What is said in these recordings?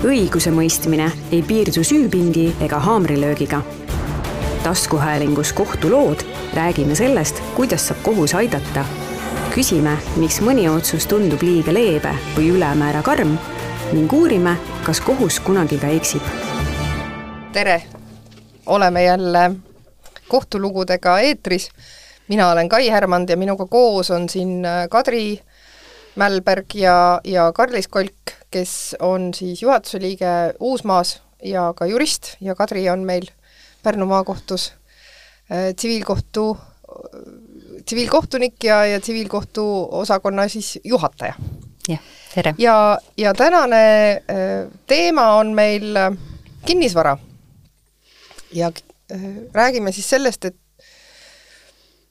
õigusemõistmine ei piirdu süüpingi ega haamrilöögiga. taskuhäälingus Kohtulood räägime sellest, kuidas saab kohus aidata. küsime, miks mõni otsus tundub liiga leebe või ülemäära karm ning uurime, kas kohus kunagi ka eksib. tere! oleme jälle kohtulugudega eetris. mina olen Kai Härmand ja minuga koos on siin Kadri Mälberg ja, ja Karlis Kolk, kes on siis juhatuse liige Uusmaas ja ka jurist ja Kadri on meil Pärnu maakohtus äh, tsiviilkohtu äh,, tsiviilkohtunik ja, ja tsiviilkohtu osakonna siis juhataja. jah, tere! ja, ja tänane äh, teema on meil äh, kinnisvara. ja räägime siis sellest, et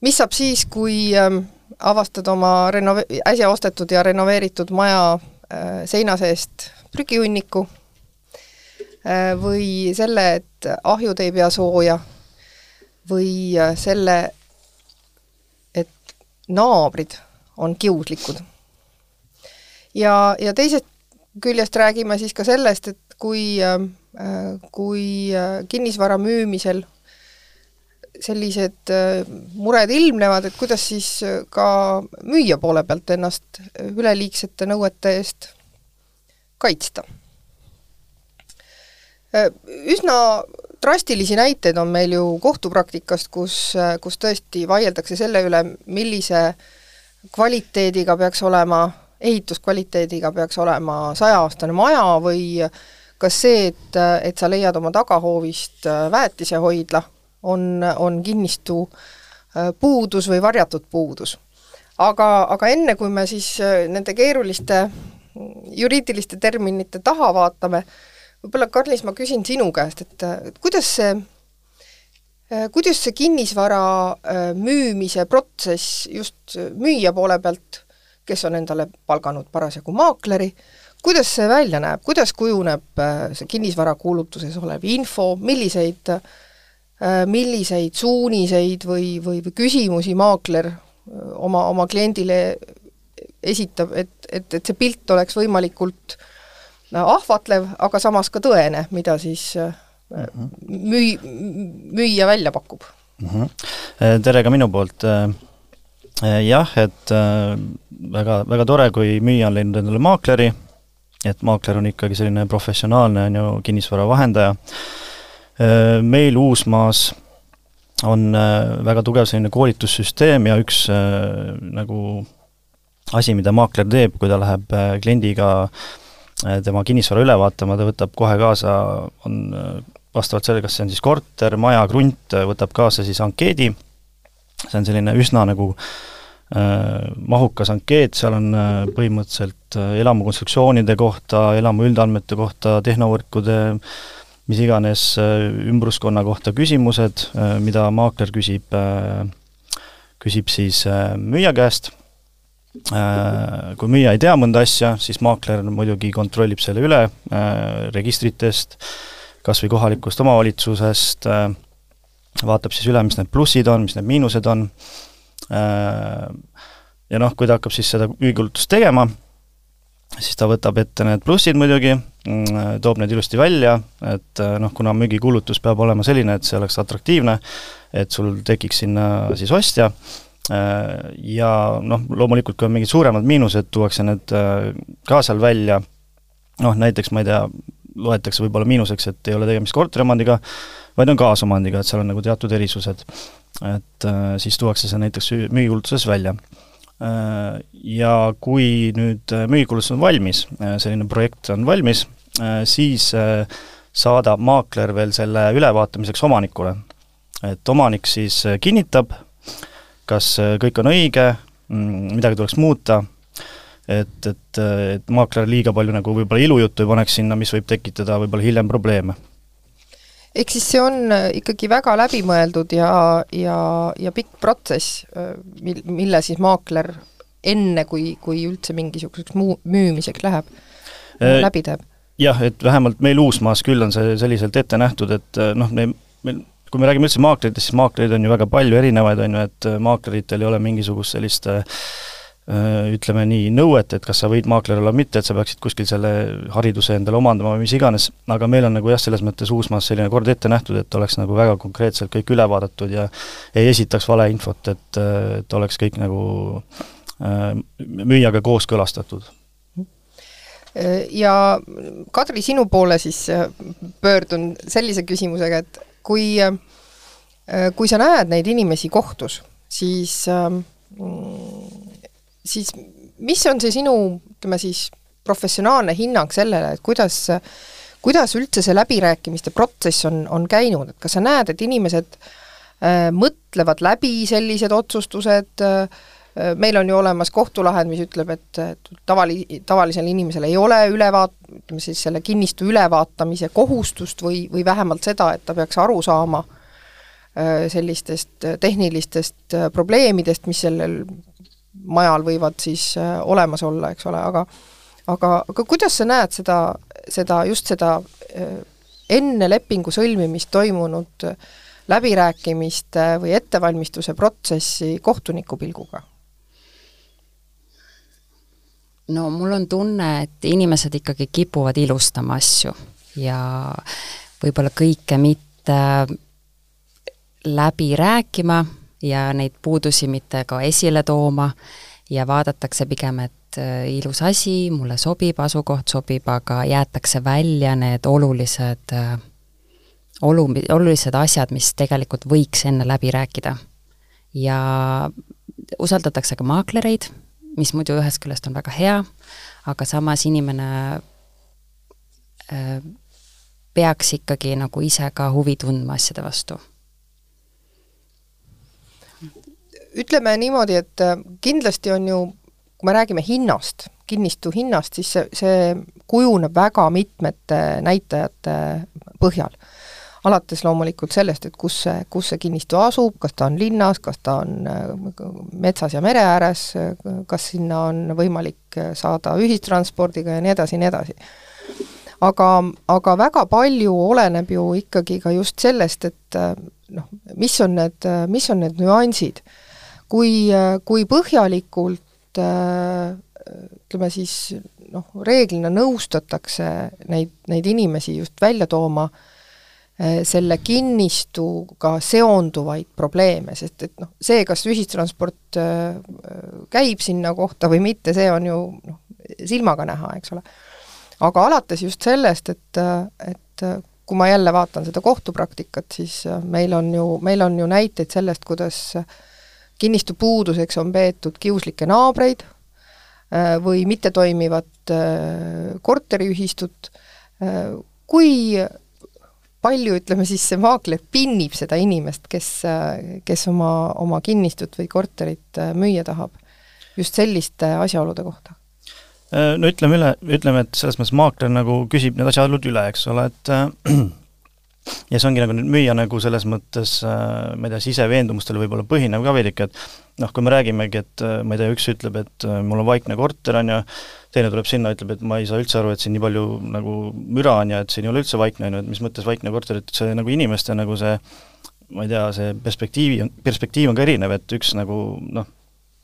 mis saab siis, kui äh, avastad oma renove-, äsja ostetud ja renoveeritud maja seina seest prügihunniku äh, või selle, et ahjud ei pea sooja või äh, selle, et naabrid on kiuslikud. ja, ja teisest küljest räägime siis ka sellest, et kui, kui kinnisvara müümisel sellised mured ilmnevad, et kuidas siis ka müüja poole pealt ennast üleliigsete nõuete eest kaitsta. Üsna drastilisi näiteid on meil ju kohtupraktikast, kus, kus tõesti vaieldakse selle üle, millise kvaliteediga peaks olema, ehituskvaliteediga peaks olema sajaaastane maja või kas see, et, et sa leiad oma tagahoovist väetisehoidla, on, on kinnistu puudus või varjatud puudus. aga, aga enne, kui me siis nende keeruliste juriidiliste terminite taha vaatame, võib-olla Karlis, ma küsin sinu käest, et, et kuidas see, kuidas see kinnisvara müümise protsess just müüja poole pealt, kes on endale palganud parasjagu maakleri, kuidas see välja näeb, kuidas kujuneb see kinnisvarakuulutuses olev info, milliseid äh, Äh, milliseid suuniseid või, või, või küsimusi maakler äh, oma, oma kliendile esitab, et, et, et see pilt oleks võimalikult äh, ahvatlev, aga samas ka tõene, mida siis mhm. müü-, müüja välja pakub mm. -hmm. Tere ka minu poolt. Jah, et väga, väga tore, kui müüja on leidnud endale maakleri, et maakler on ikkagi selline professionaalne, on ju, kinnisvara vahendaja Äh, meil Uusmaas on äh, väga tugev selline koolitussüsteem ja üks äh, nagu asi, mida maakler teeb, kui ta läheb kliendiga tema kinnisvara üle vaatama, ta võtab kohe kaasa, on vastavalt sellele, kas see on siis korter, maja, krunt, võtab kaasa siis ankeedi, see on selline üsna nagu äh, mahukas ankeet, seal on äh, põhimõtteliselt äh, elamu konstruktsioonide kohta, elamu üldandmete kohta, tehnovõrkude äh, mis iganes äh, ümbruskonna kohta küsimused, äh, mida maakler küsib, äh, küsib siis müüja käest, kui müüja ei tea mõnda asja, siis maakler muidugi kontrollib selle üle registritest, kas või kohalikust omavalitsusest, vaatab siis üle, mis need plussid on, mis need miinused on, ja noh, kui ta hakkab siis seda müügikuulutust tegema, siis ta võtab ette need plussid muidugi, toob need ilusti välja, et äh, noh, kuna müügikuulutus peab olema selline, et see oleks atraktiivne, et sul tekiks sinna siis ostja, äh, ja noh, loomulikult kui on mingid suuremad miinused, tuuakse need äh, ka seal välja, noh näiteks ma ei tea, loetakse võib-olla miinuseks, et ei ole tegemist korteriomandiga, vaid on kaasomandiga, et seal on nagu teatud erisused. et siis tuuakse see näiteks müügikuulutuses välja ja kui nüüd müügikuulutus on valmis, selline projekt on valmis, siis saadab maakler veel selle ülevaatamiseks omanikule. et omanik siis kinnitab, kas kõik on õige, mm, midagi tuleks muuta, et, et, et maakler liiga palju nagu võib-olla ilujuttu ei paneks sinna, mis võib tekitada võib-olla hiljem probleeme ehk siis see on äh, ikkagi väga läbimõeldud ja, ja, ja pikk protsess, äh, mil, mille siis maakler enne, kui, kui üldse mingisuguseks muu, müümiseks läheb äh,, läbi teeb? Jah, et vähemalt meil Uusmaas küll on see selliselt ette nähtud, et äh, noh, me, meil kui me räägime üldse maakleritest, siis maaklereid on ju väga palju erinevaid, on ju, et maakleritel ei ole mingisugust sellist äh, ütleme nii, nõuet, et kas sa võid maakler olla või mitte, et sa peaksid kuskil selle hariduse endale omandama või mis iganes, aga meil on nagu jah, selles mõttes Uusmaas selline kord ette nähtud, et oleks nagu väga konkreetselt kõik üle vaadatud ja ei esitaks valeinfot, et, et oleks kõik nagu äh, müüjaga kooskõlastatud ja Kadri, sinu poole siis pöördun sellise küsimusega, et kui, kui sa näed neid inimesi kohtus, siis äh, siis mis on see sinu, ütleme siis, professionaalne hinnang sellele, et kuidas, kuidas üldse see läbirääkimiste protsess on, on käinud, et kas sa näed, et inimesed äh, mõtlevad läbi sellised otsustused äh,, meil on ju olemas kohtulahend, mis ütleb, et, tavali-, tavalisel inimesel ei ole ülevaat-, ütleme siis selle kinnistu ülevaatamise kohustust või, või vähemalt seda, et ta peaks aru saama äh, sellistest tehnilistest äh, probleemidest, mis sellel majal võivad siis äh, olemas olla, eks ole, aga aga, aga kuidas sa näed seda, seda, just seda äh, enne lepingu sõlmimist toimunud äh, läbirääkimiste või ettevalmistuse protsessi kohtuniku pilguga? No mul on tunne, et inimesed ikkagi kipuvad ilustama asju ja võib-olla kõike mitte läbi rääkima ja neid puudusi mitte ka esile tooma ja vaadatakse pigem, et äh, ilus asi, mulle sobib, asukoht sobib, aga jäetakse välja need olulised, äh, olu-, olulised asjad, mis tegelikult võiks enne läbi rääkida. ja usaldatakse ka maaklereid, mis muidu ühest küljest on väga hea, aga samas inimene äh, peaks ikkagi nagu ise ka huvi tundma asjade vastu ütleme niimoodi, et äh, kindlasti on ju, kui me räägime hinnast, kinnistu hinnast, siis see, see kujuneb väga mitmete näitajate põhjal. Alates loomulikult sellest, et kus see, kus see kinnistu asub, kas ta on linnas, kas ta on äh, metsas ja mere ääres, kas sinna on võimalik saada ühistranspordiga ja nii edasi nii edasi. Aga, aga väga palju oleneb ju ikkagi ka just sellest, et äh, noh, mis on need, mis on need nüansid. Kui, kui põhjalikult ütleme siis noh, reeglina nõustatakse neid, neid inimesi just välja tooma selle kinnistuga seonduvaid probleeme, sest et noh, see, kas ühistransport käib sinna kohta või mitte, see on ju noh, silmaga näha, eks ole. aga alates just sellest, et, et kui ma jälle vaatan seda kohtupraktikat, siis meil on ju, meil on ju näiteid sellest, kuidas äh, kinnistu puuduseks on peetud kiuslikke naabreid äh, või mittetoimivat äh, korteriühistut, äh, kui palju, ütleme siis, see maakler pinnib seda inimest, kes, kes oma, oma kinnistut või korterit müüa tahab, just selliste asjaolude kohta? No ütleme üle, ütleme, et selles mõttes maakler nagu küsib need asjaolud üle, eks ole, et ja see ongi nagu nüüd müüa nagu selles mõttes äh, ma ei tea, siseveendumustel võib-olla põhinev ka veidike, et noh, kui me räägimegi, et äh, ma ei tea, üks ütleb, et äh, mul on vaikne korter, on ju, teine tuleb sinna, ütleb, et ma ei saa üldse aru, et siin nii palju nagu müra on ja et siin ei ole üldse vaikne, on ju, et mis mõttes vaikne korter, et see nagu inimeste nagu see ma ei tea, see perspektiivi, perspektiiv on ka erinev, et üks nagu noh,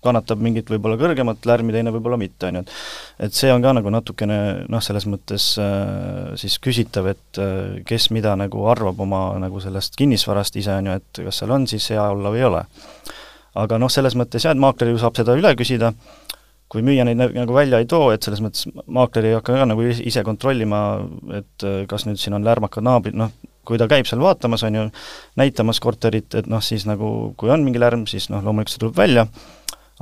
kannatab mingit võib-olla kõrgemat lärmi, teine võib-olla mitte, on ju, et et see on ka nagu natukene noh, selles mõttes äh, siis küsitav, et äh, kes mida nagu arvab oma nagu sellest kinnisvarast ise, on ju, et kas seal on siis hea olla või ei ole. aga noh, selles mõttes jah, et maakler ju saab seda üle küsida, kui müüja neid nagu välja ei too, et selles mõttes maakler ei hakka ka nagu ise kontrollima, et äh, kas nüüd siin on lärmakad naabrid, noh, kui ta käib seal vaatamas, on ju, näitamas korterit, et noh, siis nagu kui on mingi lärm, siis noh, loomulikult see tuleb välja,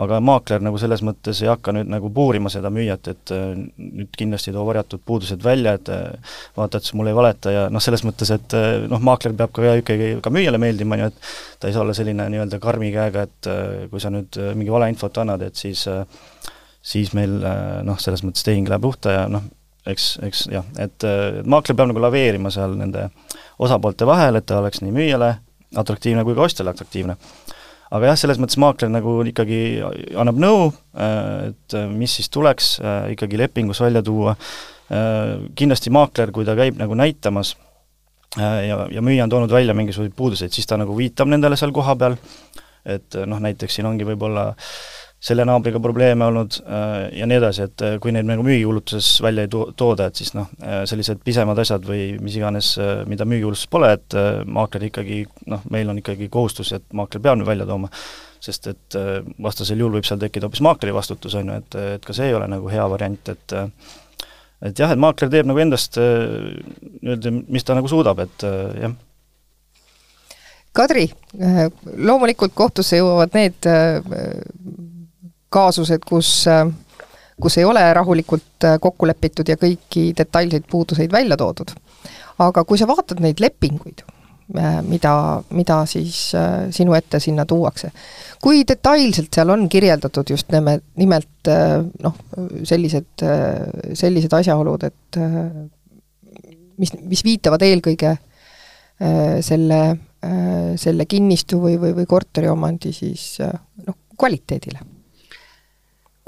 aga maakler nagu selles mõttes ei hakka nüüd nagu puurima seda müüjat, et äh, nüüd kindlasti too varjatud puudused välja, et äh, vaata, et mul ei valeta ja noh, selles mõttes, et äh, noh, maakler peab ka ikkagi ka müüjale meeldima, on ju, et ta ei saa olla selline nii-öelda karmi käega, et kui sa nüüd mingi valeinfot annad, et siis siis meil noh, selles mõttes tehing läheb luhta ja noh, eks, eks jah, et maakler peab nagu laveerima seal nende osapoolte vahel, et ta oleks nii müüjale atraktiivne kui ka ostjale atraktiivne. Aga jah, selles mõttes maakler nagu ikkagi annab nõu, äh, et äh, mis siis tuleks äh, ikkagi lepingus välja tuua, kindlasti maakler, kui ta käib nagu näitamas ja, ja müüja on toonud välja mingisuguseid puuduseid, siis ta nagu viitab nendele seal kohapeal, et noh, näiteks siin ongi võib-olla selle naabriga probleeme olnud äh, ja nii edasi, et äh, kui neid nagu müügikuulutuses välja ei to-, tooda, et siis noh, äh, sellised pisemad asjad või mis iganes, mida müügikuulutuses pole, et maakler ikkagi noh, meil on ikkagi kohustus, et maakler peab nüüd välja tooma, sest et vastasel juhul võib seal tekkida hoopis maakleri vastutus, on ju, et, et ka see ei ole nagu hea variant, et et jah, et maakler teeb nagu endast nii-öelda, mis ta nagu suudab, et jah. Kadri, loomulikult kohtusse jõuavad need kaasused, kus, kus ei ole rahulikult kokku lepitud ja kõiki detailseid puuduseid välja toodud. aga kui sa vaatad neid lepinguid, mida, mida siis sinu ette sinna tuuakse, kui detailselt seal on kirjeldatud just nime, nimelt noh, sellised, sellised asjaolud, et mis, mis viitavad eelkõige selle, selle kinnistu või, või, või korteriomandi siis noh, kvaliteedile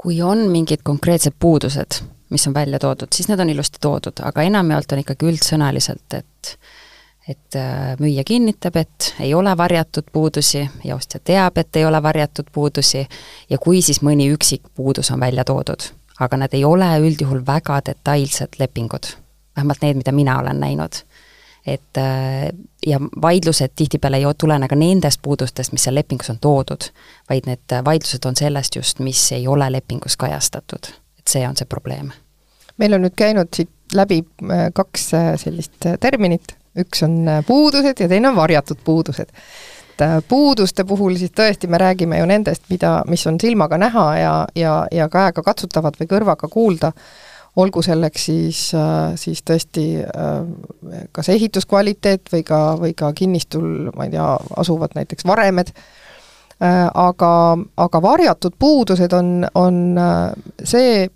kui on mingid konkreetsed puudused, mis on välja toodud, siis need on ilusti toodud, aga enamjaolt on ikkagi üldsõnaliselt, et et äh, müüja kinnitab, et ei ole varjatud puudusi ja ostja teab, et ei ole varjatud puudusi ja kui siis mõni üksik puudus on välja toodud, aga need ei ole üldjuhul väga detailsed lepingud, vähemalt need, mida mina olen näinud. Et äh, ja vaidlused tihtipeale ei tulene ka nendest puudustest, mis seal lepingus on toodud, vaid need vaidlused on sellest just, mis ei ole lepingus kajastatud. et see on see probleem. meil on nüüd käinud siit läbi äh, kaks äh, sellist terminit, üks on puudused ja teine on varjatud puudused. et puuduste puhul siis tõesti me räägime ju nendest, mida, mis on silmaga näha ja, ja, ja käega katsutavad või kõrvaga kuulda olgu selleks siis, äh, siis tõesti äh, kas ehituskvaliteet või ka, või ka kinnistul, ma ei tea, asuvad näiteks varemed, äh, aga, aga varjatud puudused on, on see,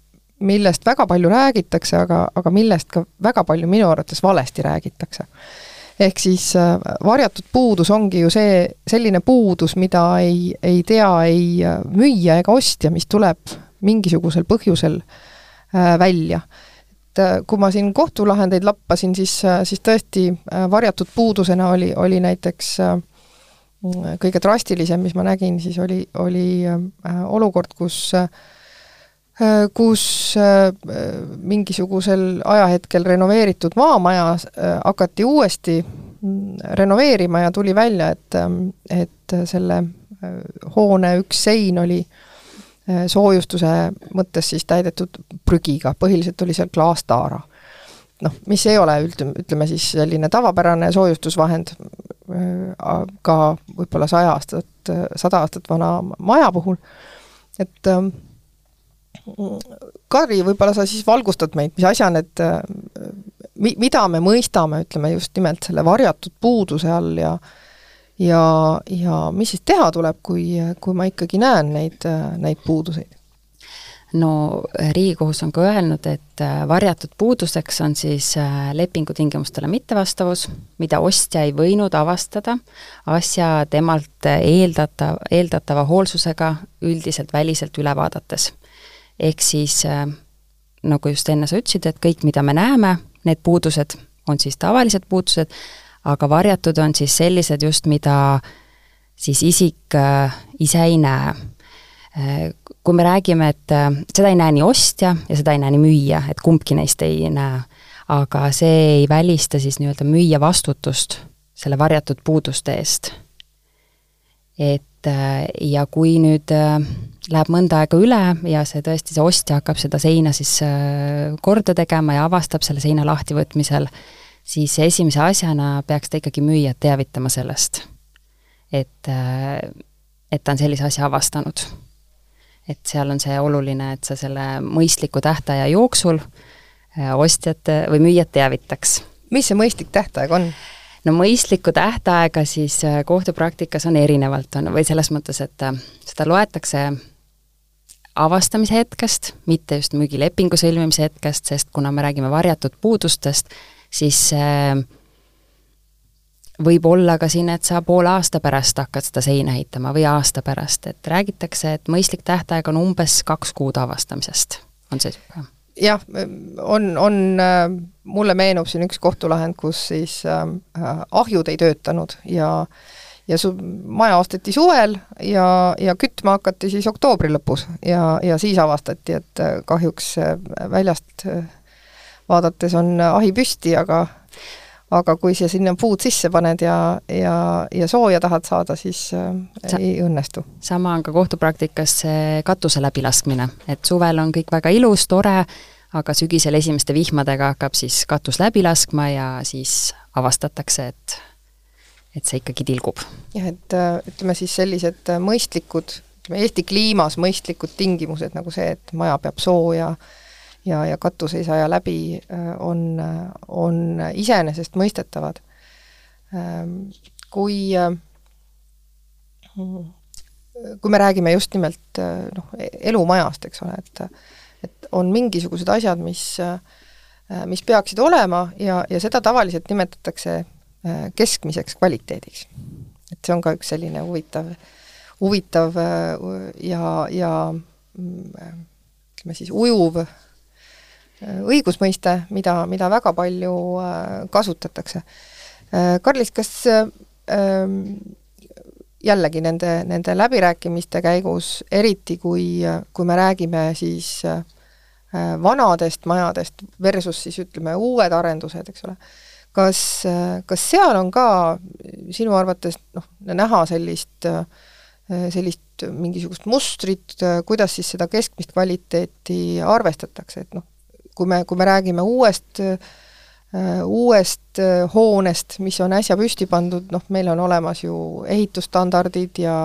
millest väga palju räägitakse, aga, aga millest ka väga palju minu arvates valesti räägitakse. ehk siis varjatud puudus ongi ju see, selline puudus, mida ei, ei tea ei müüja ega ostja, mis tuleb mingisugusel põhjusel äh, välja. et äh, kui ma siin kohtulahendeid lappasin, siis, äh, siis tõesti varjatud puudusena oli, oli näiteks kõige drastilisem, mis ma nägin, siis oli, oli olukord, kus kus mingisugusel ajahetkel renoveeritud maamaja hakati uuesti mm, renoveerima ja tuli välja, et, et selle hoone üks sein oli äh, Äh, soojustuse mõttes siis täidetud prügiga, põhiliselt oli seal klaastaara. noh, mis ei ole üld-, ütleme siis selline tavapärane soojustusvahend äh, ka võib-olla saja aastat, sada aastat vana maja puhul, et ähm, Kari, võib-olla sa siis valgustad meid, mis asja need, äh, mi-, mida me mõistame, ütleme just nimelt selle varjatud puuduse all ja äh, ja, ja mis siis teha tuleb, kui, kui ma ikkagi näen neid, neid puuduseid? no Riigikohus on ka öelnud, et äh, varjatud puuduseks on siis äh, lepingutingimustele mittevastavus, mida ostja ei võinud avastada asja temalt eeldata, eeldatava hoolsusega üldiselt väliselt üle vaadates. ehk siis äh, nagu just enne sa ütlesid, et kõik, mida me näeme, need puudused on siis tavalised puudused, aga varjatud on siis sellised just, mida siis isik äh, ise ei näe. Äh, kui me räägime, et äh, seda ei näe nii ostja ja seda ei näe nii müüja, et kumbki neist ei näe, aga see ei välista siis nii-öelda müüja vastutust selle varjatud puuduste eest. et ja kui nüüd läheb mõnda aega üle ja see tõesti, see ostja hakkab seda seina siis korda tegema ja avastab selle seina lahtivõtmisel, siis esimese asjana peaks ta ikkagi müüjat teavitama sellest, et, et ta on sellise asja avastanud. et seal on see oluline, et sa selle mõistliku tähtaja jooksul äh, ostjat või müüjat teavitaks. mis see mõistlik tähtaeg on? no mõistlikku tähtaega siis äh, kohtupraktikas on erinevalt, on, või selles mõttes, et äh, seda loetakse avastamise hetkest, mitte just müügilepingu sõlmimise hetkest, sest kuna me räägime varjatud puudustest, siis äh, võib olla ka siin, et sa poole aasta pärast hakkad seda seina ehitama või aasta pärast, et räägitakse, et mõistlik tähtaeg on umbes kaks kuud avastamisest, on see niisugune? jah, on, on, äh, mulle meenub siin üks kohtulahend, kus siis äh, ahjud ei töötanud ja ja su-, maja osteti suvel ja, ja kütma hakati siis oktoobri lõpus ja, ja siis avastati, et kahjuks väljast vaadates on ahi püsti, aga aga kui sa sinna puud sisse paned ja, ja, ja sooja tahad saada, siis äh, Sa ei õnnestu. sama on ka kohtupraktikas see katuse läbilaskmine, et suvel on kõik väga ilus, tore, aga sügisel esimeste vihmadega hakkab siis katus läbi laskma ja siis avastatakse, et et see ikkagi tilgub. jah, et äh, ütleme siis sellised äh, mõistlikud, ütleme Eesti kliimas mõistlikud tingimused, nagu see, et maja peab sooja ja, ja katus ei saja läbi, äh, on, on iseenesestmõistetavad. Ähm, kui, äh, kui me räägime just nimelt äh, noh, elumajast, eks ole, et et on mingisugused asjad, mis, mis peaksid olema ja, ja seda tavaliselt nimetatakse keskmiseks kvaliteediks. et see on ka üks selline huvitav, huvitav ja, ja mm, ütleme siis ujuv õigusmõiste, mida, mida väga palju äh, kasutatakse. Äh, Karlis, kas ähm, jällegi nende, nende läbirääkimiste käigus, eriti kui, kui me räägime siis äh, vanadest majadest versus siis ütleme, uued arendused, eks ole, kas, kas seal on ka sinu arvates noh, näha sellist, sellist mingisugust mustrit, kuidas siis seda keskmist kvaliteeti arvestatakse, et noh, kui me, kui me räägime uuest äh, uuest äh, hoonest, mis on äsja püsti pandud, noh, meil on olemas ju ehitusstandardid ja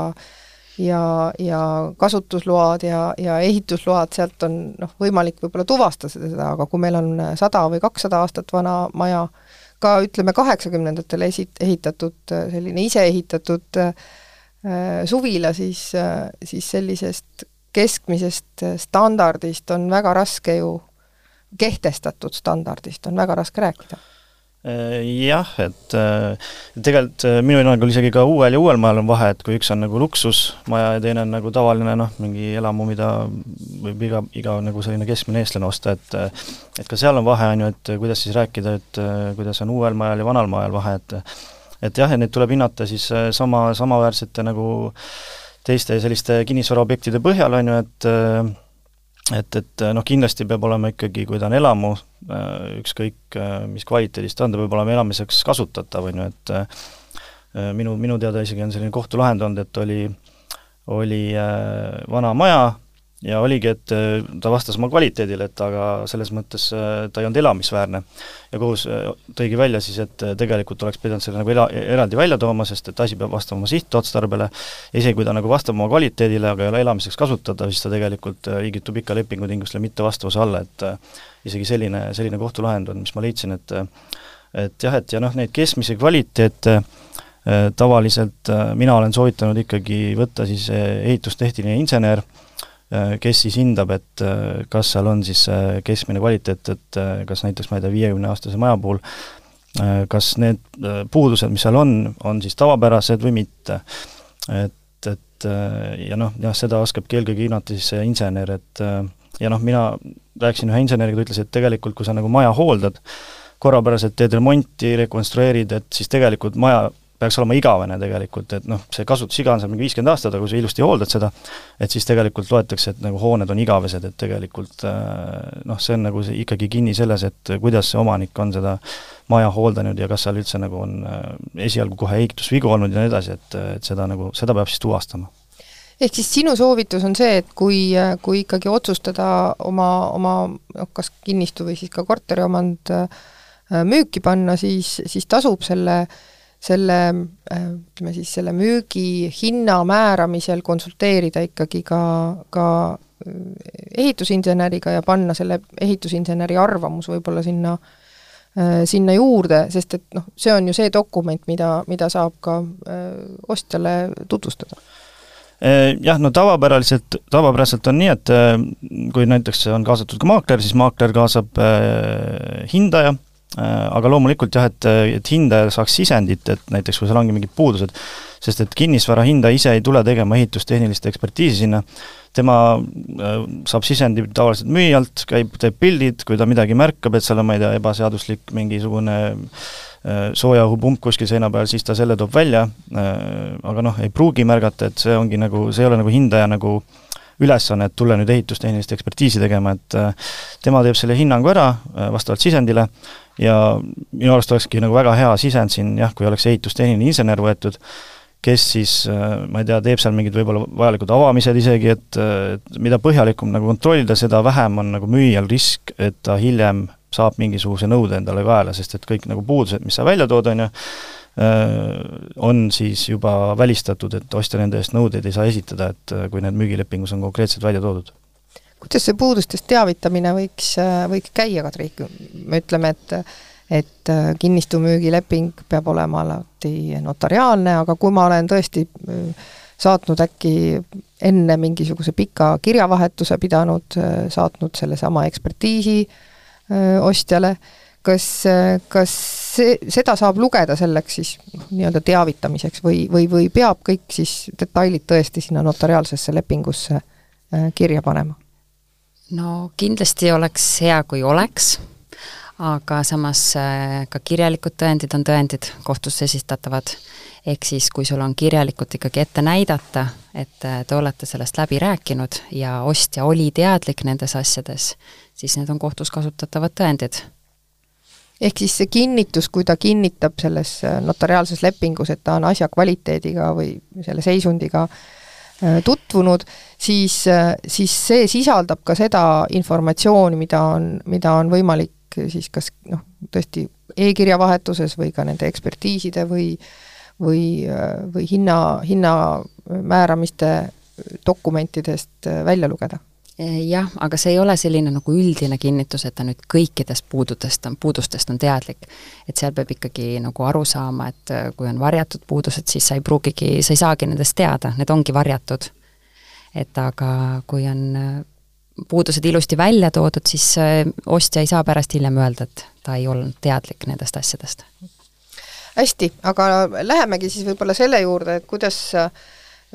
ja, ja kasutusload ja, ja ehitusload, sealt on noh, võimalik võib-olla tuvastada seda, aga kui meil on sada või kakssada aastat vana maja, ka ütleme, kaheksakümnendatel esi-, ehitatud selline iseehitatud äh, suvila, siis äh,, siis sellisest keskmisest standardist on väga raske ju kehtestatud standardist on väga raske rääkida. Äh, jah, et äh, tegelikult äh, minu hinnangul isegi ka uuel ja uuel majal on vahe, et kui üks on nagu luksusmaja ja teine on nagu tavaline noh, mingi elamu, mida võib iga, iga nagu selline keskmine eestlane osta, et et ka seal on vahe, on ju, et kuidas siis rääkida, et kuidas on uuel majal ja vanal majal vahe, et et jah, et neid tuleb hinnata siis sama, samaväärsete nagu teiste selliste kinnisvaraobjektide põhjal, on ju, et et, et noh, kindlasti peab olema ikkagi, kui ta on elamu, äh, ükskõik äh, mis kvaliteedis ta on, ta peab olema elamiseks kasutatav, on ju, et äh, minu, minu teada isegi on selline kohtulahend olnud, et oli, oli vana maja, ja oligi, et äh, ta vastas oma kvaliteedile, et aga selles mõttes äh, ta ei olnud elamisväärne. ja kohus äh, tõigi välja siis, et tegelikult oleks pidanud selle nagu ela, eraldi välja tooma, sest et asi peab vastama oma sihtotstarbele, isegi kui ta nagu vastab oma kvaliteedile, aga ei ole elamiseks kasutatav, siis ta tegelikult liigitub ikka lepingutingimustele mittevastavuse alla, et isegi selline, selline kohtulahend on, mis ma leidsin, et et jah, et ja noh, neid keskmise kvaliteete tavaliselt mina olen soovitanud ikkagi võtta siis ehitustehniline insener, kes siis hindab, et äh, kas seal on siis äh, keskmine kvaliteet, et kas näiteks ma ei tea, viiekümneaastase maja puhul kas need puudused, mis seal on, on siis tavapärased või mitte. et, et ja noh, jah, seda oskabki eelkõige hinnata siis see insener, et ja noh, mina rääkisin ühe inseneriga, ta ütles, et tegelikult kui sa nagu maja hooldad, korrapäraselt teed remonti, rekonstrueerid, et siis tegelikult maja peaks olema igavene tegelikult, et noh, see kasutusiga on seal mingi viiskümmend aastat, aga kui sa ilusti hooldad seda, et siis tegelikult loetakse, et nagu hooned on igavesed, et tegelikult äh, noh, see on nagu see ikkagi kinni selles, et kuidas see omanik on seda maja hooldanud ja kas seal üldse nagu on äh, esialgu kohe ehitusvigu olnud ja nii edasi, et, et seda nagu, seda peab siis tuvastama. Ehk siis sinu soovitus on see, et kui, kui ikkagi otsustada oma, oma noh, kas kinnistu või siis ka korteriomand äh, müüki panna, siis, siis tasub selle äh, selle äh, ütleme siis, selle müügi hinna määramisel konsulteerida ikkagi ka, ka äh, ehitusinseneriga ja panna selle ehitusinseneri arvamus võib-olla sinna, äh, sinna juurde, sest et noh, see on ju see dokument, mida, mida saab ka ostjale tutvustada. Jah, no tavapäraselt, tavapäraselt on nii, et kui näiteks on kaasatud ka maakler, siis maakler kaasab hindaja aga loomulikult jah, et, et hindaja saaks sisendit, et näiteks kui seal ongi mingid puudused, sest et kinnisvara hindaja ise ei tule tegema ehitustehnilist ekspertiisi sinna, tema saab sisendi tavaliselt müüjalt, käib, teeb pildid, kui ta midagi märkab, et seal on, ma ei tea, ebaseaduslik mingisugune soojaõhupump kuskil seina peal, siis ta selle toob välja, aga noh, ei pruugi märgata, et see ongi nagu, see ei ole nagu hindaja nagu äh, ülesanne, et tulla nüüd ehitustehnilist ekspertiisi tegema, et äh, tema teeb selle hinnangu ära äh, vastavalt sisendile ja minu arust olekski nagu väga hea sisend siin jah, kui oleks ehitustehniline insener võetud, kes siis, äh, ma ei tea, teeb seal mingid võib-olla vajalikud avamised isegi, et, et mida põhjalikum nagu kontrollida, seda vähem on nagu müüjal risk, et ta hiljem saab mingisuguse nõude endale kaela, sest et kõik nagu puudused, mis sa välja tood, on ju, on siis juba välistatud, et ostja nende eest nõudeid ei saa esitada, et äh, kui need müügilepingus on konkreetselt välja toodud. kuidas see puudustest teavitamine võiks, äh, võiks käia, Kadri, me ütleme, et et kinnistumüügileping peab olema alati notariaalne, aga kui ma olen tõesti saatnud äkki enne mingisuguse pika kirjavahetuse pidanud, saatnud sellesama ekspertiisi ostjale, kas, kas see, seda saab lugeda selleks siis noh, nii-öelda teavitamiseks või, või, või peab kõik siis detailid tõesti sinna notariaalsesse lepingusse äh, kirja panema? no kindlasti oleks hea, kui oleks, aga samas äh, ka kirjalikud tõendid on tõendid, kohtusse esitatavad, ehk siis kui sul on kirjalikult ikkagi ette näidata, et äh, te olete sellest läbi rääkinud ja ostja oli teadlik nendes asjades, siis need on kohtus kasutatavad tõendid ehk siis see kinnitus, kui ta kinnitab selles äh, notariaalses lepingus, et ta on asja kvaliteediga või selle seisundiga äh, tutvunud, siis, äh, siis see sisaldab ka seda informatsiooni, mida on, mida on võimalik siis kas noh, tõesti e-kirja vahetuses või ka nende ekspertiiside või või, või hinna, hinna määramiste dokumentidest välja lugeda jah, aga see ei ole selline nagu üldine kinnitus, et ta nüüd kõikidest puududest on, puudustest on teadlik. et seal peab ikkagi nagu aru saama, et eh, kui on varjatud puudused, siis sa ei pruugigi, sa ei saagi nendest teada, need ongi varjatud. et aga kui on eh, puudused ilusti välja toodud, siis ostja ei saa pärast hiljem öelda, et ta ei olnud teadlik nendest asjadest. hästi, aga lähemegi siis võib-olla selle juurde, et kuidas äh,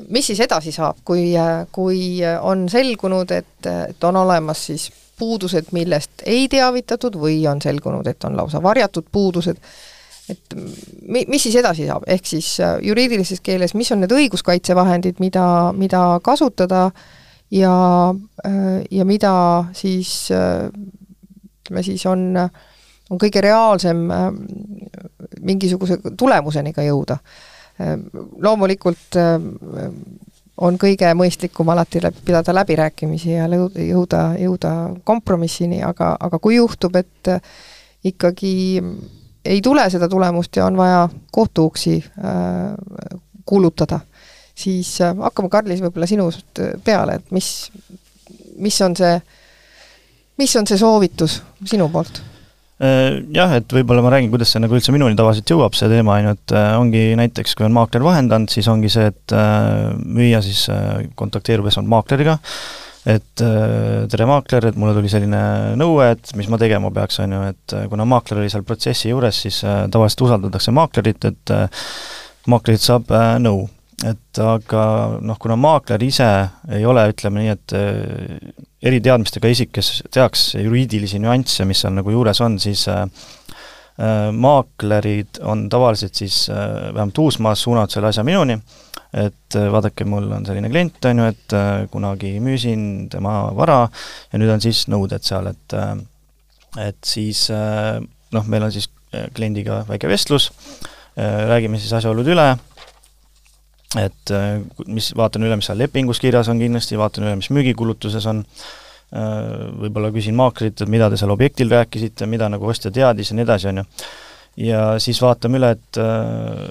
mis siis edasi saab, kui, kui on selgunud, et, et on olemas siis puudused, millest ei teavitatud või on selgunud, et on lausa varjatud puudused, et mi-, mis siis edasi saab, ehk siis juriidilises keeles, mis on need õiguskaitsevahendid, mida, mida kasutada ja, ja mida siis ütleme siis on, on kõige reaalsem mingisuguse tulemuseni ka jõuda loomulikult ehm, on kõige mõistlikum alati läbi, pidada läbirääkimisi ja jõuda, jõuda kompromissini, aga, aga kui juhtub, et ikkagi ei tule seda tulemust ja on vaja kohtuuksi äh, kuulutada, siis äh, hakkame, Karlis, võib-olla sinust peale, et mis, mis on see, mis on see soovitus sinu poolt? Äh, jah, et võib-olla ma räägin, kuidas see nagu üldse minuni tavaliselt jõuab, see teema, on ju, et äh, ongi näiteks, kui on maakler vahendanud, siis ongi see, et äh, müüja siis kontakteerub esmalt maakleriga, et tere, maakler, et mulle tuli selline nõue, et mis ma tegema peaks, on ju, et kuna maakler oli seal protsessi juures, siis tavaliselt usaldatakse maaklerit, et maaklerilt saab nõu et aga noh, kuna maakler ise ei ole, ütleme nii, et äh, eriteadmistega isik, kes teaks juriidilisi nüansse, mis seal nagu juures on, siis äh, äh, maaklerid on tavaliselt siis äh, vähemalt Uusmaas suunanud selle asja minuni, et äh, vaadake, mul on selline klient, on ju, et äh, kunagi müüsin tema vara ja nüüd on siis nõuded seal, et et siis noh, meil on siis kliendiga väike vestlus räägime siis asjaolud üle, et äh, mis, vaatan üle, mis seal lepingus kirjas on kindlasti, vaatan üle, mis müügikulutuses on, äh, võib-olla küsin maaklerilt, et mida te seal objektil rääkisite, mida nagu ostja teadis ja nii edasi, on ju. ja siis vaatame üle, et äh,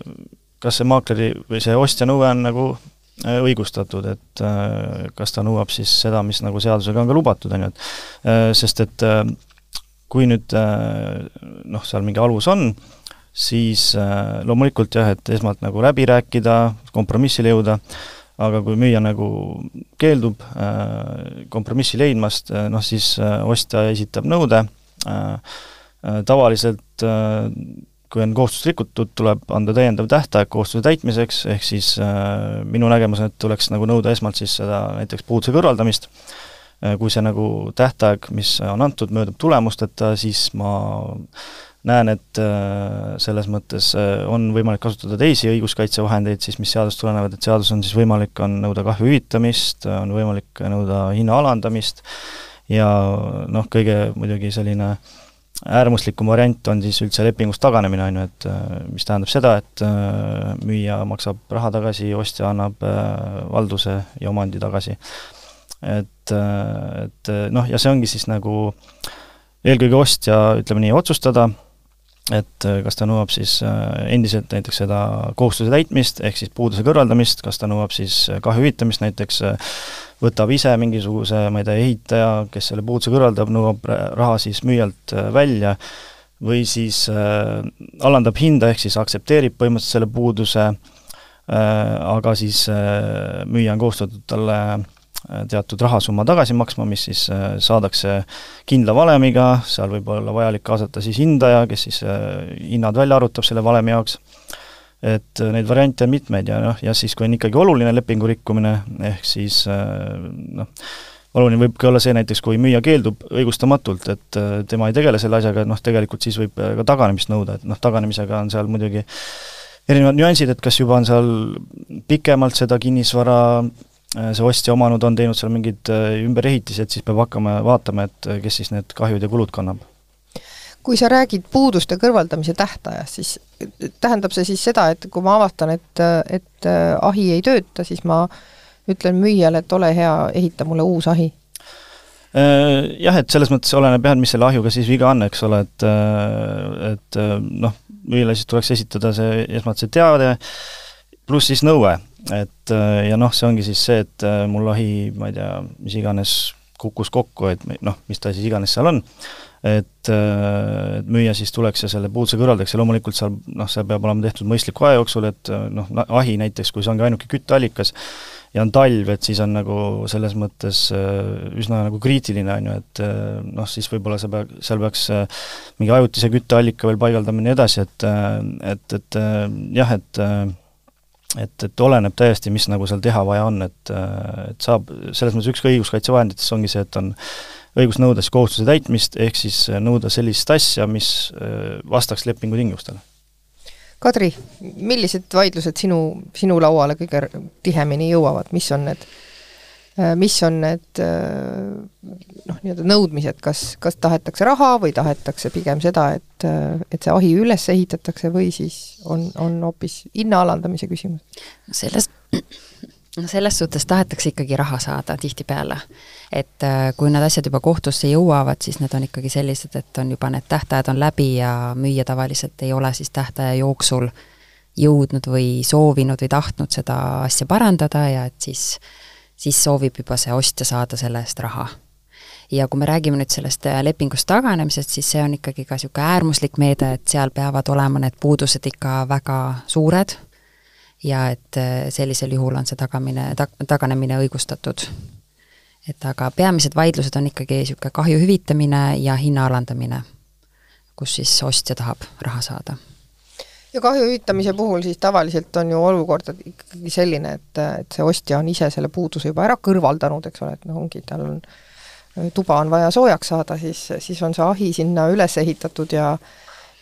kas see maakleri või see ostja nõue on nagu õigustatud, et kas ta nõuab siis seda, mis nagu seadusega on ka lubatud, on ju, et sest et kui nüüd noh, seal mingi alus on, siis äh, loomulikult jah, et esmalt nagu läbi rääkida, kompromissile jõuda, aga kui müüja nagu keeldub äh, kompromissi leidmast, äh, noh siis ostja esitab nõude, tavaliselt kui on kohustust rikutud, tuleb anda täiendav tähtaeg kohustuse täitmiseks, ehk siis minu nägemus on, et tuleks nagu nõuda esmalt siis seda näiteks puuduse kõrvaldamist kui see nagu tähtaeg, mis on antud, möödub tulemusteta, siis ma näen, et äh, selles mõttes äh, on võimalik kasutada teisi õiguskaitsevahendeid siis, mis seadusest tulenevad, et seadus on siis võimalik, on nõuda kahju hüvitamist, on võimalik nõuda hinna alandamist ja noh, kõige muidugi selline äärmuslikum variant on siis üldse lepingust taganemine, on ju, et äh, mis tähendab seda, et müüja maksab raha tagasi, ostja annab valduse ja omandi tagasi. et, et noh, ja see ongi siis nagu eelkõige ostja, ütleme nii, otsustada, et äh, kas ta nõuab siis äh, endiselt näiteks seda kohustuse täitmist, ehk siis puuduse kõrvaldamist, kas ta nõuab siis äh, kahju hüvitamist, näiteks võtab ise mingisuguse, ma ei tea, ehitaja, kes selle puuduse kõrvaldab, nõuab raha siis müüjalt välja, või siis äh, alandab hinda, ehk siis aktsepteerib põhimõtteliselt selle puuduse äh,, aga siis äh, müüja on kohustatud talle äh, teatud rahasumma tagasi maksma, mis siis äh, saadakse kindla valemiga, seal võib olla vajalik kaasata siis hindaja, kes siis äh, hinnad välja arvutab selle valemi jaoks, et äh, neid variante on mitmeid ja noh, ja siis, kui on ikkagi oluline lepingu rikkumine, ehk siis noh, oluline võibki olla see näiteks, kui müüja keeldub õigustamatult, et tema ei tegele selle asjaga, noh, tegelikult siis võib ka taganemist nõuda, et noh, taganemisega on seal muidugi erinevad nüansid, et kas juba on seal pikemalt seda kinnisvara Äh, see ostja omanud on teinud seal mingeid äh, ümberehitised, siis peab hakkama vaatama, et äh, kes siis need kahjud ja kulud kannab. kui sa räägid puuduste kõrvaldamise tähtajast, siis tähendab see siis seda, et kui ma avastan, et, et ahi ei tööta, siis ma ütlen müüjale, et ole hea, ehita mulle uus ahi? Jah, et selles mõttes oleneb jah, et mis selle ahjuga siis viga on, eks ole, et et noh, müüjale siis tuleks esitada see, esmalt see teade, pluss siis nõue, et äh, ja noh, see ongi siis see, et äh, mul ahi, ma ei tea, mis iganes kukkus kokku, et noh, mis ta siis iganes seal on, et, äh, et müüja siis tuleks ja selle puuduse kõrvaldaks ja loomulikult seal noh, see peab olema tehtud mõistliku aja jooksul, et noh, ahi näiteks, kui see ongi ainuke kütteallikas ja on talv, et siis on nagu selles mõttes üsna nagu kriitiline, on ju, et noh, siis võib-olla sa pea, seal peaks mingi ajutise kütteallika veel paigaldama ja nii edasi, et et, et jah, et et, et oleneb täiesti, mis nagu seal teha vaja on, et, et saab, selles mõttes ükski õiguskaitsevahendites ongi see, et on õigus nõuda siis kohustuse täitmist, ehk siis nõuda sellist asja, mis äh, vastaks lepingu tingimustele. Kadri, millised vaidlused sinu, sinu lauale kõige tihemini jõuavad, mis on need mis on need äh, noh, nii-öelda nõudmised, kas, kas tahetakse raha või tahetakse pigem seda, et, äh, et see ahi üles ehitatakse või siis on, on hoopis hinna alandamise küsimus? selles, no selles suhtes tahetakse ikkagi raha saada tihtipeale. et kui need asjad juba kohtusse jõuavad, siis need on ikkagi sellised, et on juba need tähtajad on läbi ja müüja tavaliselt ei ole siis tähtaja jooksul jõudnud või soovinud või tahtnud seda asja parandada ja et siis äh, siis soovib juba see ostja saada selle eest raha. ja kui me räägime nüüd sellest äh, lepingust taganemisest, siis see on ikkagi ka niisugune äärmuslik meede, et seal peavad olema need puudused ikka väga suured ja et äh, sellisel juhul on see tagamine, tag-, taganemine õigustatud. et aga peamised vaidlused on ikkagi niisugune kahju hüvitamine ja hinna alandamine, kus siis ostja tahab raha saada ja kahju hüvitamise puhul siis tavaliselt on ju olukord ikkagi selline, et, et see ostja on ise selle puuduse juba ära kõrvaldanud, eks ole, et noh, ongi, tal on, tuba on vaja soojaks saada, siis, siis on see ahi sinna üles ehitatud ja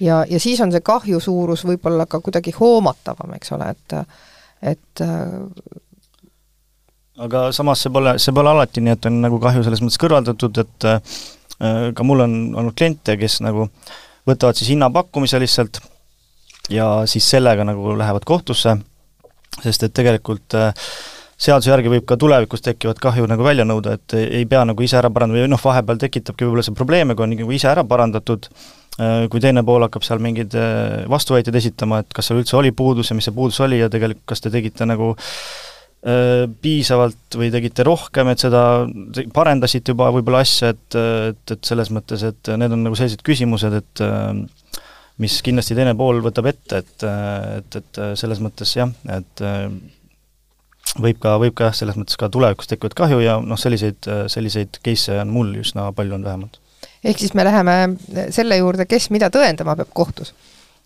ja, ja siis on see kahju suurus võib-olla ka kuidagi hoomatavam, eks ole, et et aga samas see pole, see pole alati nii, et on nagu kahju selles mõttes kõrvaldatud, et äh, ka mul on olnud kliente, kes nagu võtavad siis hinnapakkumise lihtsalt ja siis sellega nagu lähevad kohtusse, sest et tegelikult äh, seaduse järgi võib ka tulevikus tekkivat kahju nagu välja nõuda, et ei pea nagu ise ära parandama või noh, vahepeal tekitabki võib-olla see probleeme, kui on nagu ise ära parandatud, äh, kui teine pool hakkab seal mingeid äh, vastuväiteid esitama, et kas seal üldse oli puudus ja mis see puudus oli ja tegelikult kas te tegite nagu piisavalt või tegite rohkem, et seda, parendasite juba võib-olla asja, et, et, et selles mõttes, et need on nagu sellised küsimused, et mis kindlasti teine pool võtab ette, et, et, et selles mõttes jah, et võib ka, võib ka jah, selles mõttes ka tulevikus tekkivat kahju ja noh, selliseid, selliseid case'e on mul üsna palju olnud vähemalt. ehk siis me läheme selle juurde, kes mida tõendama peab kohtus?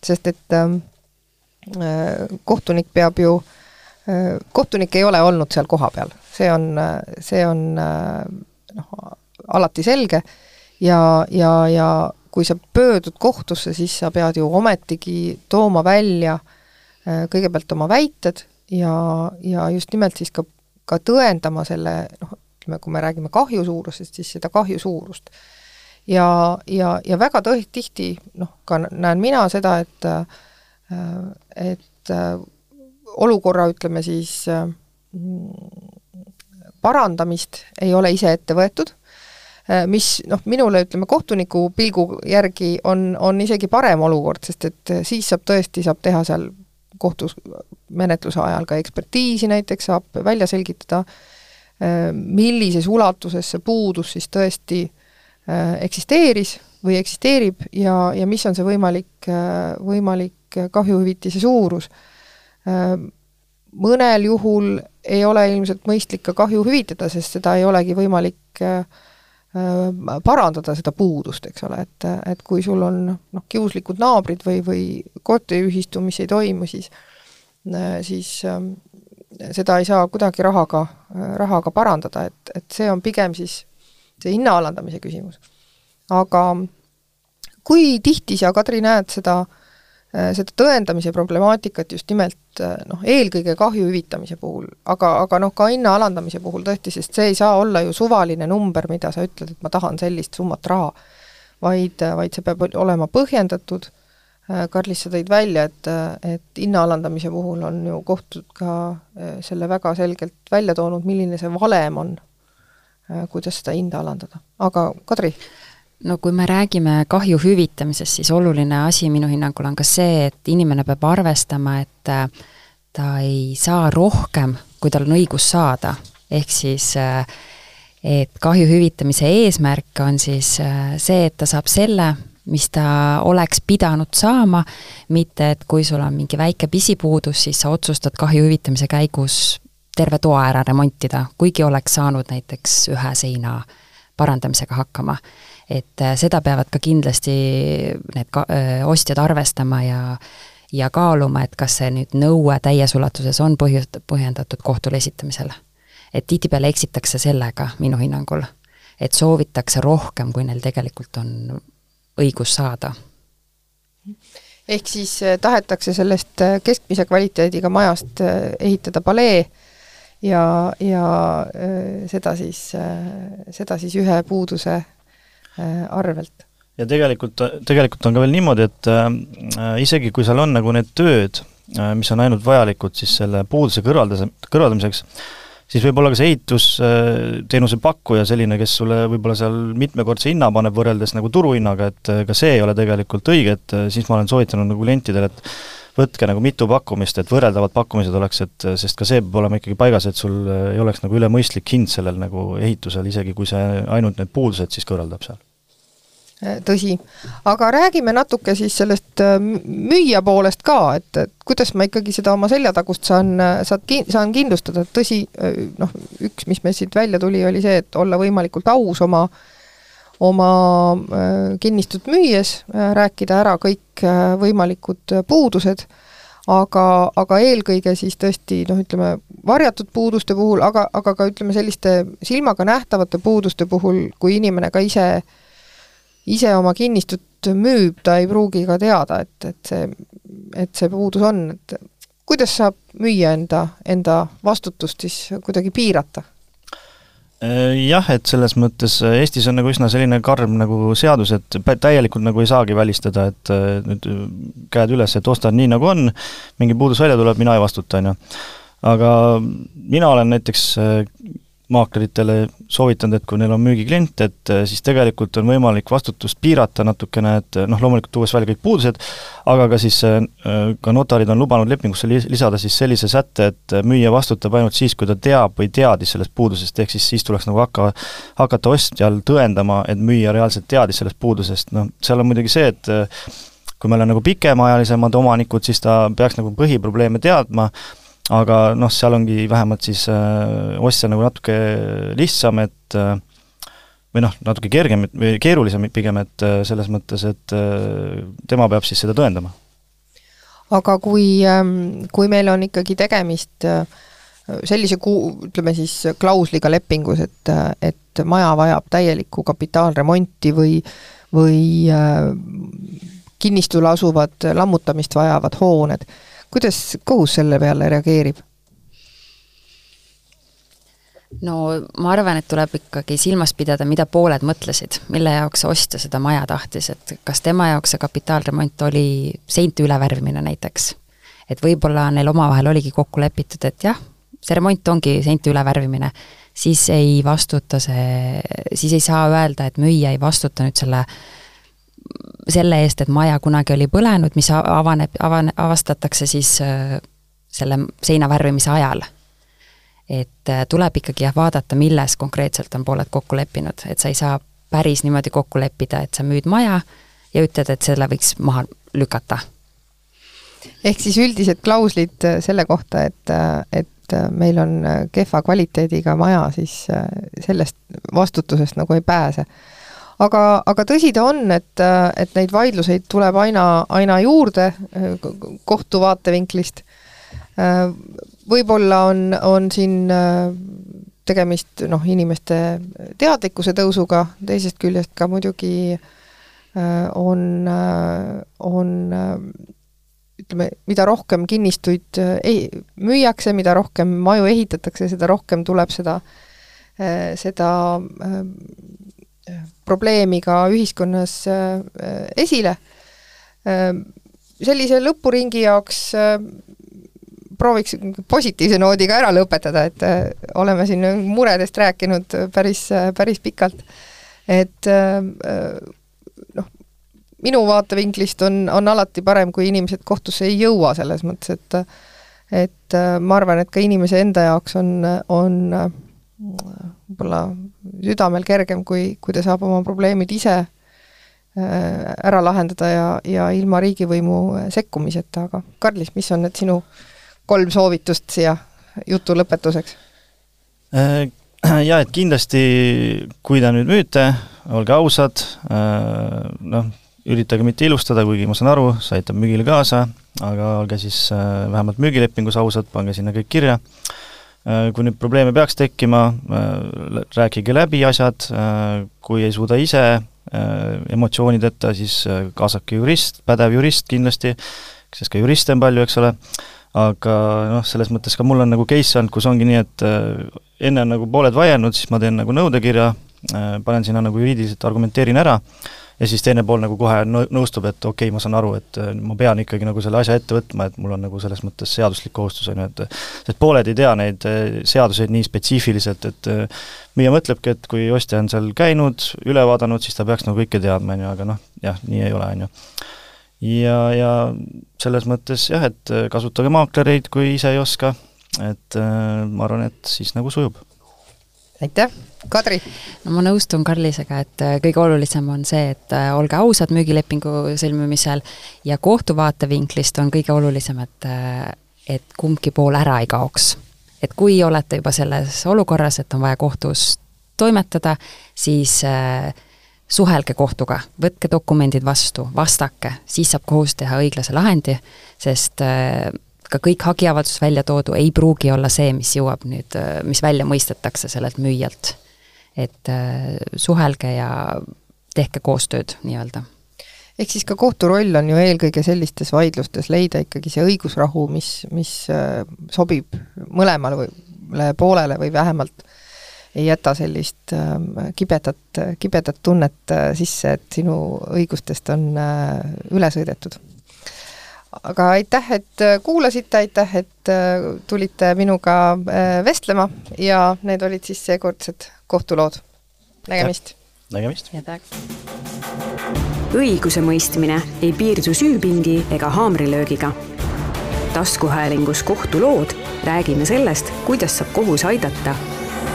sest et ähm, äh, kohtunik peab ju äh,, kohtunik ei ole olnud seal kohapeal, see on, see on äh, noh, alati selge ja, ja, ja kui sa pöördud kohtusse, siis sa pead ju ometigi tooma välja äh, kõigepealt oma väited ja, ja just nimelt siis ka, ka tõendama selle noh, ütleme, kui me räägime kahju suurusest, siis seda kahju suurust. ja, ja, ja väga tõ-, tihti noh, ka näen mina seda, et et olukorra, ütleme siis parandamist ei ole ise ette võetud, mis noh, minule ütleme, kohtuniku pilgu järgi on, on isegi parem olukord, sest et siis saab tõesti, saab teha seal kohtus menetluse ajal ka ekspertiisi näiteks, saab välja selgitada äh, Äh, millises ulatuses see puudus siis tõesti äh, eksisteeris või eksisteerib ja, ja mis on see võimalik, äh, võimalik kahjuhüvitise suurus. Mõnel juhul ei ole ilmselt mõistlik ka kahju hüvitada, sest seda ei olegi võimalik parandada, seda puudust, eks ole, et, et kui sul on noh, kiuslikud naabrid või, või korteriühistu, mis ei toimu, siis siis ähm, seda ei saa kuidagi rahaga, rahaga parandada, et, et see on pigem siis see hinna alandamise küsimus. aga kui tihti sa, Kadri, näed seda, seda tõendamise problemaatikat just nimelt noh, eelkõige kahju hüvitamise puhul, aga, aga noh, ka hinna alandamise puhul tõesti, sest see ei saa olla ju suvaline number, mida sa ütled, et ma tahan sellist summat raha, vaid, vaid see peab olema põhjendatud Äh, Karlis, sa tõid välja, et, et hinna alandamise puhul on ju kohtud ka äh, selle väga selgelt välja toonud, milline see valem on, äh, kuidas seda hinda alandada. aga Kadri? No kui me räägime kahju hüvitamisest, siis oluline asi minu hinnangul on ka see, et inimene peab arvestama, et ta ei saa rohkem, kui tal on õigus saada. ehk siis et kahju hüvitamise eesmärk on siis see, et ta saab selle, mis ta oleks pidanud saama, mitte et kui sul on mingi väike pisipuudus, siis sa otsustad kahju hüvitamise käigus terve toa ära remontida, kuigi oleks saanud näiteks ühe seina parandamisega hakkama. Et äh, seda peavad ka kindlasti need ka-, öö, ostjad arvestama ja ja kaaluma, et kas see nüüd nõue täies ulatuses on põhjust-, põhjendatud kohtule esitamisel. et tihtipeale eksitakse sellega, minu hinnangul. et soovitakse rohkem, kui neil tegelikult on õigus saada. ehk siis äh, tahetakse sellest äh, keskmise kvaliteediga majast äh, ehitada palee ja, ja seda siis, seda siis ühe puuduse arvelt. Ja tegelikult, tegelikult on ka veel niimoodi, et äh, isegi kui seal on nagu need tööd äh,, mis on ainult vajalikud siis selle puuduse kõrvaldamise, kõrvaldamiseks, siis võib-olla ka see ehitusteenuse pakkuja selline, kes sulle võib-olla seal mitmekordse hinna paneb võrreldes nagu turuhinnaga, et äh, ka see ei ole tegelikult õige, et äh, siis ma olen soovitanud nagu klientidele, et võtke nagu mitu pakkumist, et võrreldavad pakkumised oleks, et äh, sest ka see peab olema ikkagi paigas, et sul ei oleks nagu ülemõistlik hind sellel nagu ehitusel, isegi kui see ainult need puudused siis kõrvaldab seal Äh, tõsi. aga räägime natuke siis sellest äh, müüja poolest ka, et, et kuidas ma ikkagi seda oma seljatagust saan, äh, saad, saan kindlustada, tõsi, noh, üks, mis meil siit välja tuli, oli see, et olla võimalikult aus oma oma kinnistut müües, rääkida ära kõik võimalikud puudused, aga, aga eelkõige siis tõesti noh, ütleme varjatud puuduste puhul, aga, aga ka ütleme selliste silmaga nähtavate puuduste puhul, kui inimene ka ise äh, ise oma kinnistut müüb, ta ei pruugi ka teada, et, et see, et see puudus on, et kuidas saab müüja enda, enda vastutust siis kuidagi piirata? Äh, jah, et selles mõttes äh, Eestis on nagu üsna selline karm nagu seadus, et täielikult nagu ei saagi välistada, et äh, nüüd käed üles, et ostan nii, nagu on, mingi puudus välja tuleb, mina ei vastuta, on ju. aga mina olen näiteks maakleritele soovitanud, et kui neil on müügiklient, et eh, siis tegelikult on võimalik vastutust piirata natukene, et noh, loomulikult tuues välja kõik puudused, aga ka siis eh, ka notarid on lubanud lepingusse lisada siis sellise sätte, et müüja vastutab ainult siis, kui ta teab või teadis sellest puudusest, ehk siis siis tuleks nagu hakka, hakata ostjal tõendama, et müüja reaalselt teadis sellest puudusest, noh, seal on muidugi see, et eh, kui meil on nagu pikemaajalisemad omanikud, siis ta peaks nagu põhiprobleeme teadma, aga noh, seal ongi vähemalt siis äh, ostja nagu natuke lihtsam, et äh, või noh, natuke kergem või keerulisem pigem, et äh, selles mõttes, et äh, tema peab siis seda tõendama. Aga kui, ähm, kui meil on ikkagi tegemist äh, sellise kuu, ütleme siis klausliga lepingus, et, et maja vajab täielikku kapitaalremonti või, või äh, kinnistul asuvad lammutamist vajavad hooned, kuidas kohus selle peale reageerib? no ma arvan, et tuleb ikkagi silmas pidada, mida pooled mõtlesid, mille jaoks ostja seda maja tahtis, et kas tema jaoks see kapitaalremont oli seinte ülevärvimine näiteks. et võib-olla neil omavahel oligi kokku lepitud, et jah, see remont ongi seinte ülevärvimine, siis ei vastuta see, siis ei saa öelda, et müüja ei vastuta nüüd selle selle eest, et maja kunagi oli põlenud, mis avaneb, avan-, avastatakse siis äh, selle seina värvimise ajal et äh, tuleb ikkagi jah, vaadata, milles konkreetselt on pooled kokku leppinud, et sa ei saa päris niimoodi kokku leppida, et sa müüd maja ja ütled, et selle võiks maha lükata. ehk siis üldised klauslid äh, selle kohta, et, et meil on kehva kvaliteediga maja, siis sellest vastutusest nagu ei pääse. Aga, aga tõsi ta on, et, et neid vaidluseid tuleb aina, aina juurde kohtu vaatevinklist. Võib-olla on, on siin tegemist noh, inimeste teadlikkuse tõusuga, teisest küljest ka muidugi on, on ütleme, mida rohkem kinnistuid ei, müüakse, mida rohkem maju ehitatakse, seda rohkem tuleb seda, seda probleemi ka ühiskonnas esile. sellise lõpuringi jaoks prooviks positiivse noodiga ära lõpetada, et äh, oleme siin muredest rääkinud päris, päris pikalt. et äh, noh, minu vaatevinklist on, on alati parem, kui inimesed kohtusse ei jõua, selles mõttes, et et äh, ma arvan, et ka inimese enda jaoks on, on võib-olla südamel kergem, kui, kui ta saab oma probleemid ise ära lahendada ja, ja ilma riigivõimu sekkumiseta, aga Karlis, mis on need sinu kolm soovitust siia jutu lõpetuseks? Äh, jaa, et kindlasti, kui te nüüd müüte, olge ausad, äh, noh, üritage mitte ilustada, kuigi ma saan aru, see aitab müügile kaasa, aga olge siis äh, vähemalt müügilepingus ausad, pange sinna kõik kirja. Kui nüüd probleeme peaks tekkima, rääkige läbi asjad, kui ei suuda ise emotsioonideta, siis kaasake jurist, pädev jurist kindlasti, sest ka juriste on palju, eks ole, aga noh, selles mõttes ka mul on nagu case olnud, kus ongi nii, et äh, enne on nagu pooled vaielnud, siis ma teen nagu nõudekirja, äh, panen sinna nagu juriidiliselt, argumenteerin ära, ja siis teine pool nagu kohe nõustub, et okei okay,, ma saan aru, et äh, ma pean ikkagi nagu selle asja ette võtma, et mul on nagu selles mõttes seaduslik kohustus, on ju, et sest pooled ei tea neid seaduseid nii spetsiifiliselt, et müüja mõtlebki, et kui ostja on seal käinud, üle vaadanud, siis ta peaks nagu kõike teadma, on ju, aga noh, jah, nii ei ole, on ju ja, ja selles mõttes jah, et äh, kasutage maaklereid, kui ise ei oska, et äh, ma arvan, et siis nagu sujub. Aitäh, Kadri! no ma nõustun Karlisega, et äh, kõige olulisem on see, et olge ausad müügilepingu sõlmimisel ja kohtu vaatevinklist on kõige olulisem, et et kumbki pool ära ei kaoks. et kui olete juba selles olukorras, et on vaja kohtus toimetada, siis äh, suhelge kohtuga, võtke dokumendid vastu, vastake, siis saab kohus teha õiglase lahendi, sest äh, ka kõik hagiavalduses välja toodu ei pruugi olla see, mis jõuab nüüd, äh, mis välja mõistetakse sellelt müüjalt. et äh, suhelge ja tehke koostööd nii-öelda ehk siis ka kohtu roll on ju eelkõige sellistes vaidlustes leida ikkagi see õigusrahu, mis, mis sobib mõlemale poolele või vähemalt ei jäta sellist ähm, kibedat, kibedat tunnet äh, sisse, et sinu õigustest on äh, üle sõidetud. Aga aitäh, et äh, kuulasite, aitäh, et tulite minuga vestlema ja need olid siis seekordsed kohtulood. nägemist! nägemist! õigusemõistmine ei piirdu süüpingi ega haamrilöögiga. taskuhäälingus Kohtulood räägime sellest, kuidas saab kohus aidata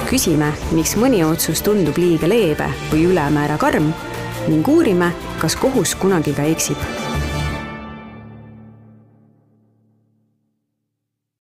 küsime, miks mõni otsus tundub liiga leebe või ülemäära karm ning uurime, kas kohus kunagi ka eksib